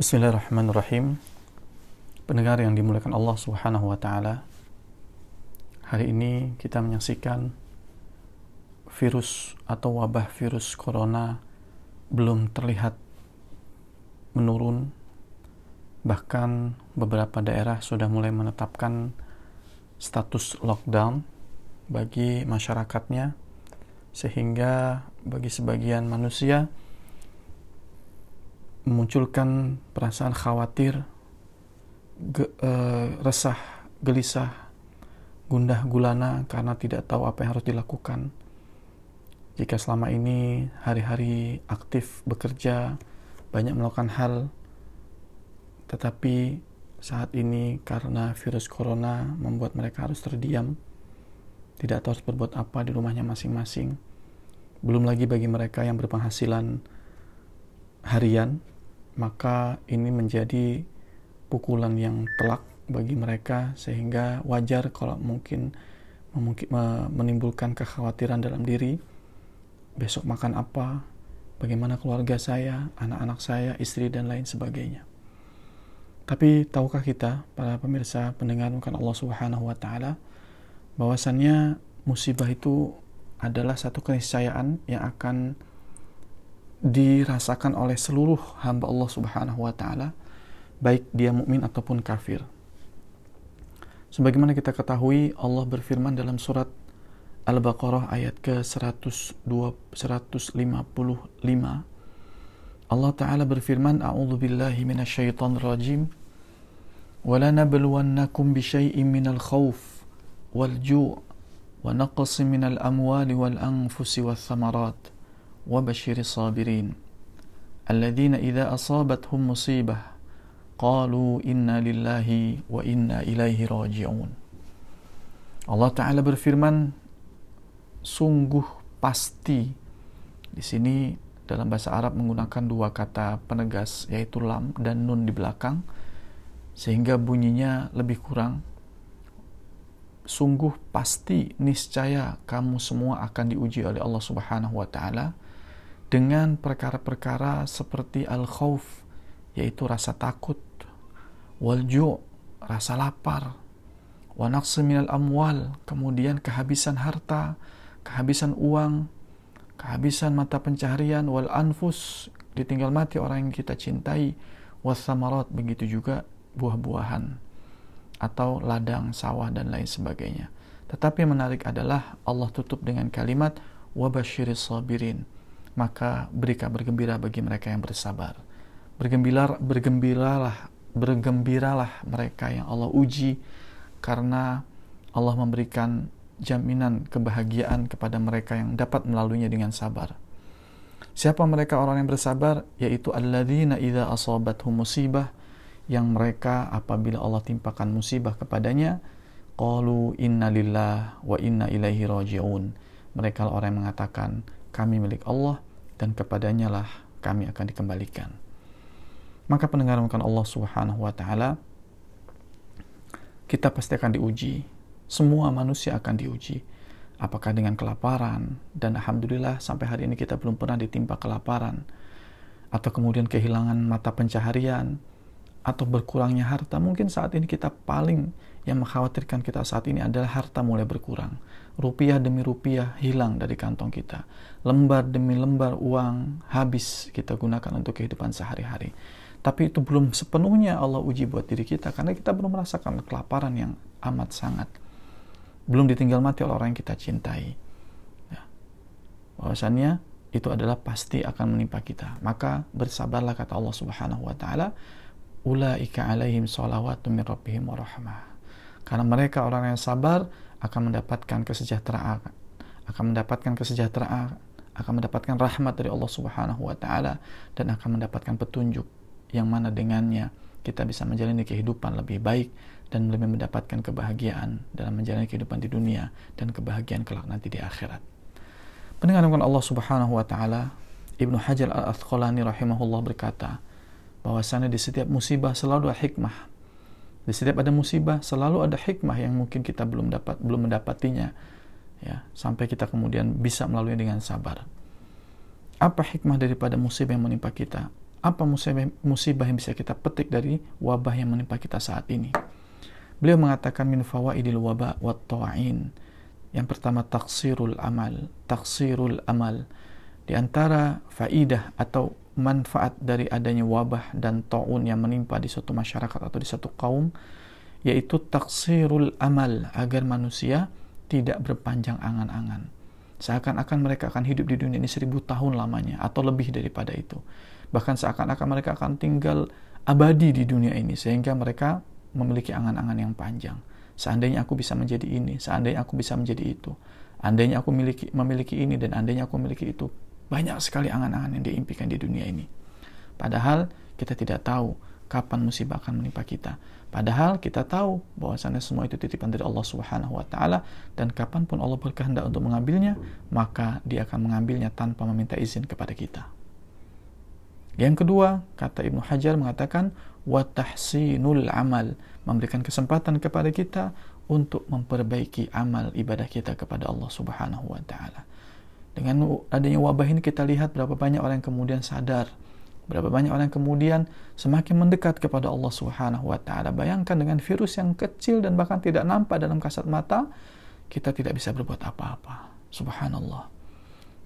Bismillahirrahmanirrahim. Pendengar yang dimuliakan Allah Subhanahu wa taala. Hari ini kita menyaksikan virus atau wabah virus corona belum terlihat menurun. Bahkan beberapa daerah sudah mulai menetapkan status lockdown bagi masyarakatnya sehingga bagi sebagian manusia memunculkan perasaan khawatir, ge, uh, resah, gelisah, gundah gulana karena tidak tahu apa yang harus dilakukan. Jika selama ini hari-hari aktif bekerja, banyak melakukan hal, tetapi saat ini karena virus corona membuat mereka harus terdiam, tidak tahu harus berbuat apa di rumahnya masing-masing. Belum lagi bagi mereka yang berpenghasilan harian, maka ini menjadi pukulan yang telak bagi mereka sehingga wajar kalau mungkin menimbulkan kekhawatiran dalam diri. Besok makan apa? Bagaimana keluarga saya anak-anak saya istri dan lain sebagainya. Tapi tahukah kita para pemirsa pendengar bukan Allah Subhanahu wa taala bahwasannya musibah itu adalah satu keniscayaan yang akan dirasakan oleh seluruh hamba Allah Subhanahu wa taala baik dia mukmin ataupun kafir. Sebagaimana kita ketahui Allah berfirman dalam surat Al-Baqarah ayat ke-155 Allah taala berfirman a'udzu billahi minasyaitonir rajim ولنبلونكم بشيء من الخوف والجوع ونقص من الأموال والأنفس والثمرات وبشر الصابرين الذين إذا أصابتهم مصيبة قالوا إنا لله وإنا إليه راجعون Allah Ta'ala berfirman sungguh pasti di sini dalam bahasa Arab menggunakan dua kata penegas yaitu lam dan nun di belakang sehingga bunyinya lebih kurang sungguh pasti niscaya kamu semua akan diuji oleh Allah Subhanahu wa taala dengan perkara-perkara seperti al-khauf yaitu rasa takut wal rasa lapar wa minal amwal kemudian kehabisan harta kehabisan uang kehabisan mata pencaharian wal anfus ditinggal mati orang yang kita cintai wasamarat begitu juga buah-buahan atau ladang sawah dan lain sebagainya. Tetapi yang menarik adalah Allah tutup dengan kalimat wabashiris sabirin maka beri kabar bagi mereka yang bersabar. Bergembira, bergembiralah, bergembiralah mereka yang Allah uji karena Allah memberikan jaminan kebahagiaan kepada mereka yang dapat melaluinya dengan sabar. Siapa mereka orang yang bersabar? Yaitu alladzina idza asabathum musibah yang mereka apabila Allah timpakan musibah kepadanya qalu inna lillah wa inna ilaihi rajiun. Mereka orang yang mengatakan kami milik Allah dan kepadanya lah kami akan dikembalikan. Maka pendengar Allah Subhanahu wa taala kita pasti akan diuji. Semua manusia akan diuji. Apakah dengan kelaparan dan alhamdulillah sampai hari ini kita belum pernah ditimpa kelaparan atau kemudian kehilangan mata pencaharian atau berkurangnya harta. Mungkin saat ini kita paling yang mengkhawatirkan kita saat ini adalah harta mulai berkurang rupiah demi rupiah hilang dari kantong kita. Lembar demi lembar uang habis kita gunakan untuk kehidupan sehari-hari. Tapi itu belum sepenuhnya Allah uji buat diri kita karena kita belum merasakan kelaparan yang amat sangat. Belum ditinggal mati oleh orang yang kita cintai. Ya. Bahwasannya itu adalah pasti akan menimpa kita. Maka bersabarlah kata Allah Subhanahu wa taala, ulaika alaihim salawatu min rabbihim. Karena mereka orang yang sabar, akan mendapatkan kesejahteraan akan mendapatkan kesejahteraan akan mendapatkan rahmat dari Allah Subhanahu wa taala dan akan mendapatkan petunjuk yang mana dengannya kita bisa menjalani kehidupan lebih baik dan lebih mendapatkan kebahagiaan dalam menjalani kehidupan di dunia dan kebahagiaan kelak nanti di akhirat. Pendengar Allah Subhanahu wa taala, Ibnu Hajar Al-Asqalani rahimahullah berkata, bahwasanya di setiap musibah selalu ada hikmah di setiap ada musibah selalu ada hikmah yang mungkin kita belum dapat belum mendapatinya ya sampai kita kemudian bisa melalui dengan sabar. Apa hikmah daripada musibah yang menimpa kita? apa musibah, musibah yang bisa kita petik dari wabah yang menimpa kita saat ini? Beliau mengatakan min fawaidil waba wa ta'in. Yang pertama taksirul amal, taksirul amal. Di antara faidah atau manfaat dari adanya wabah dan taun yang menimpa di suatu masyarakat atau di satu kaum yaitu taksirul amal agar manusia tidak berpanjang angan-angan. Seakan-akan mereka akan hidup di dunia ini seribu tahun lamanya atau lebih daripada itu bahkan seakan-akan mereka akan tinggal abadi di dunia ini sehingga mereka memiliki angan-angan yang panjang. Seandainya aku bisa menjadi ini, seandainya aku bisa menjadi itu, andainya aku memiliki memiliki ini dan andainya aku memiliki itu. Banyak sekali angan-angan yang diimpikan di dunia ini. Padahal kita tidak tahu kapan musibah akan menimpa kita. Padahal kita tahu bahwasanya semua itu titipan dari Allah Subhanahu wa taala dan kapan pun Allah berkehendak untuk mengambilnya, maka Dia akan mengambilnya tanpa meminta izin kepada kita. Yang kedua, kata Ibnu Hajar mengatakan watahsinul amal, memberikan kesempatan kepada kita untuk memperbaiki amal ibadah kita kepada Allah Subhanahu wa taala. Dengan adanya wabah ini kita lihat berapa banyak orang yang kemudian sadar, berapa banyak orang yang kemudian semakin mendekat kepada Allah Subhanahu wa taala. Bayangkan dengan virus yang kecil dan bahkan tidak nampak dalam kasat mata, kita tidak bisa berbuat apa-apa. Subhanallah.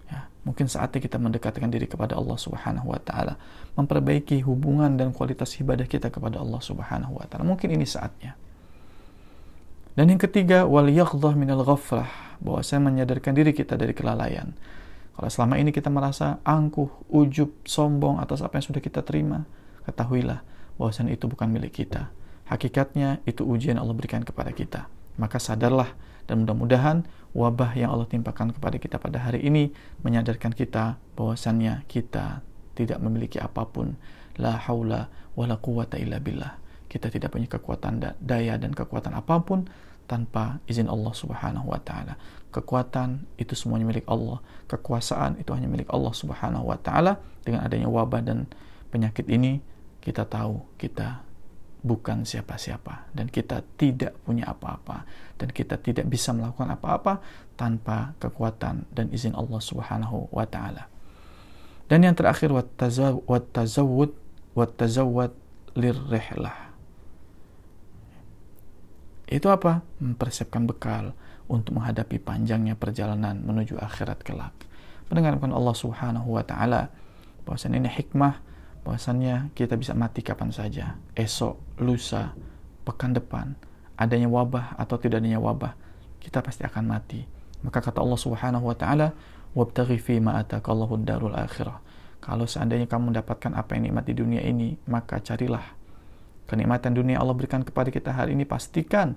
Ya, mungkin saatnya kita mendekatkan diri kepada Allah Subhanahu wa taala, memperbaiki hubungan dan kualitas ibadah kita kepada Allah Subhanahu wa taala. Mungkin ini saatnya. Dan yang ketiga, wal yaghdhah minal ghaflah, bahwa saya menyadarkan diri kita dari kelalaian. Kalau selama ini kita merasa angkuh, ujub, sombong atas apa yang sudah kita terima, ketahuilah bahwasanya itu bukan milik kita. Hakikatnya itu ujian Allah berikan kepada kita. Maka sadarlah dan mudah-mudahan wabah yang Allah timpakan kepada kita pada hari ini menyadarkan kita bahwasannya kita tidak memiliki apa pun la haula wala quwata illa billah kita tidak punya kekuatan daya dan kekuatan apa pun tanpa izin Allah Subhanahu wa taala. Kekuatan itu semuanya milik Allah, kekuasaan itu hanya milik Allah Subhanahu wa taala. Dengan adanya wabah dan penyakit ini, kita tahu kita bukan siapa-siapa dan kita tidak punya apa-apa dan kita tidak bisa melakukan apa-apa tanpa kekuatan dan izin Allah Subhanahu wa taala. Dan yang terakhir wattazawwud wattazawwad lirrihlah. Itu apa? Mempersiapkan bekal untuk menghadapi panjangnya perjalanan menuju akhirat kelak. Mendengarkan Allah Subhanahu wa taala bahwasanya ini hikmah bahwasannya kita bisa mati kapan saja, esok, lusa, pekan depan, adanya wabah atau tidak adanya wabah, kita pasti akan mati. Maka kata Allah Subhanahu wa taala, "Wabtaghi fi ma atakallahu darul akhirah." Kalau seandainya kamu mendapatkan apa yang nikmat di dunia ini, maka carilah kenikmatan dunia Allah berikan kepada kita hari ini pastikan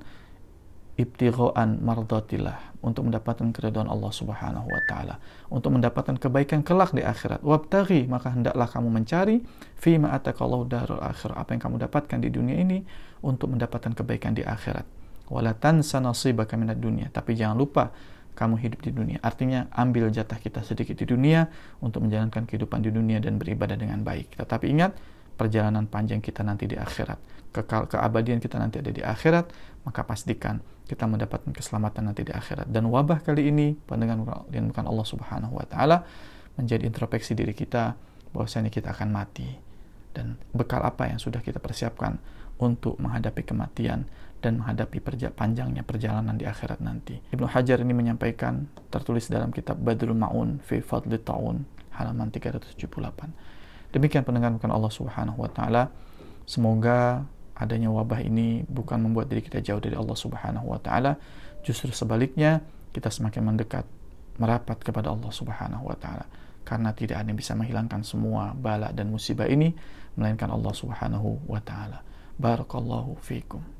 ibtighaan mardatillah untuk mendapatkan keridhaan Allah Subhanahu wa taala. Untuk mendapatkan kebaikan kelak di akhirat. Wabtaghi maka hendaklah kamu mencari fi ma atakallahu darul akhir apa yang kamu dapatkan di dunia ini untuk mendapatkan kebaikan di akhirat. Wala tansa nasibaka minad dunia. Tapi jangan lupa kamu hidup di dunia. Artinya ambil jatah kita sedikit di dunia untuk menjalankan kehidupan di dunia dan beribadah dengan baik. Tetapi ingat perjalanan panjang kita nanti di akhirat kekal keabadian kita nanti ada di akhirat maka pastikan kita mendapatkan keselamatan nanti di akhirat. Dan wabah kali ini, pandangan bukan Allah Subhanahu wa taala menjadi introspeksi diri kita bahwasanya kita akan mati dan bekal apa yang sudah kita persiapkan untuk menghadapi kematian dan menghadapi perja panjangnya perjalanan di akhirat nanti. Ibnu Hajar ini menyampaikan tertulis dalam kitab Badrul Maun fi Fadli Ta'un halaman 378. Demikian pendengar bukan Allah Subhanahu wa taala. Semoga adanya wabah ini bukan membuat diri kita jauh dari Allah Subhanahu wa taala, justru sebaliknya kita semakin mendekat merapat kepada Allah Subhanahu wa taala karena tidak ada yang bisa menghilangkan semua bala dan musibah ini melainkan Allah Subhanahu wa taala. Barakallahu fiikum.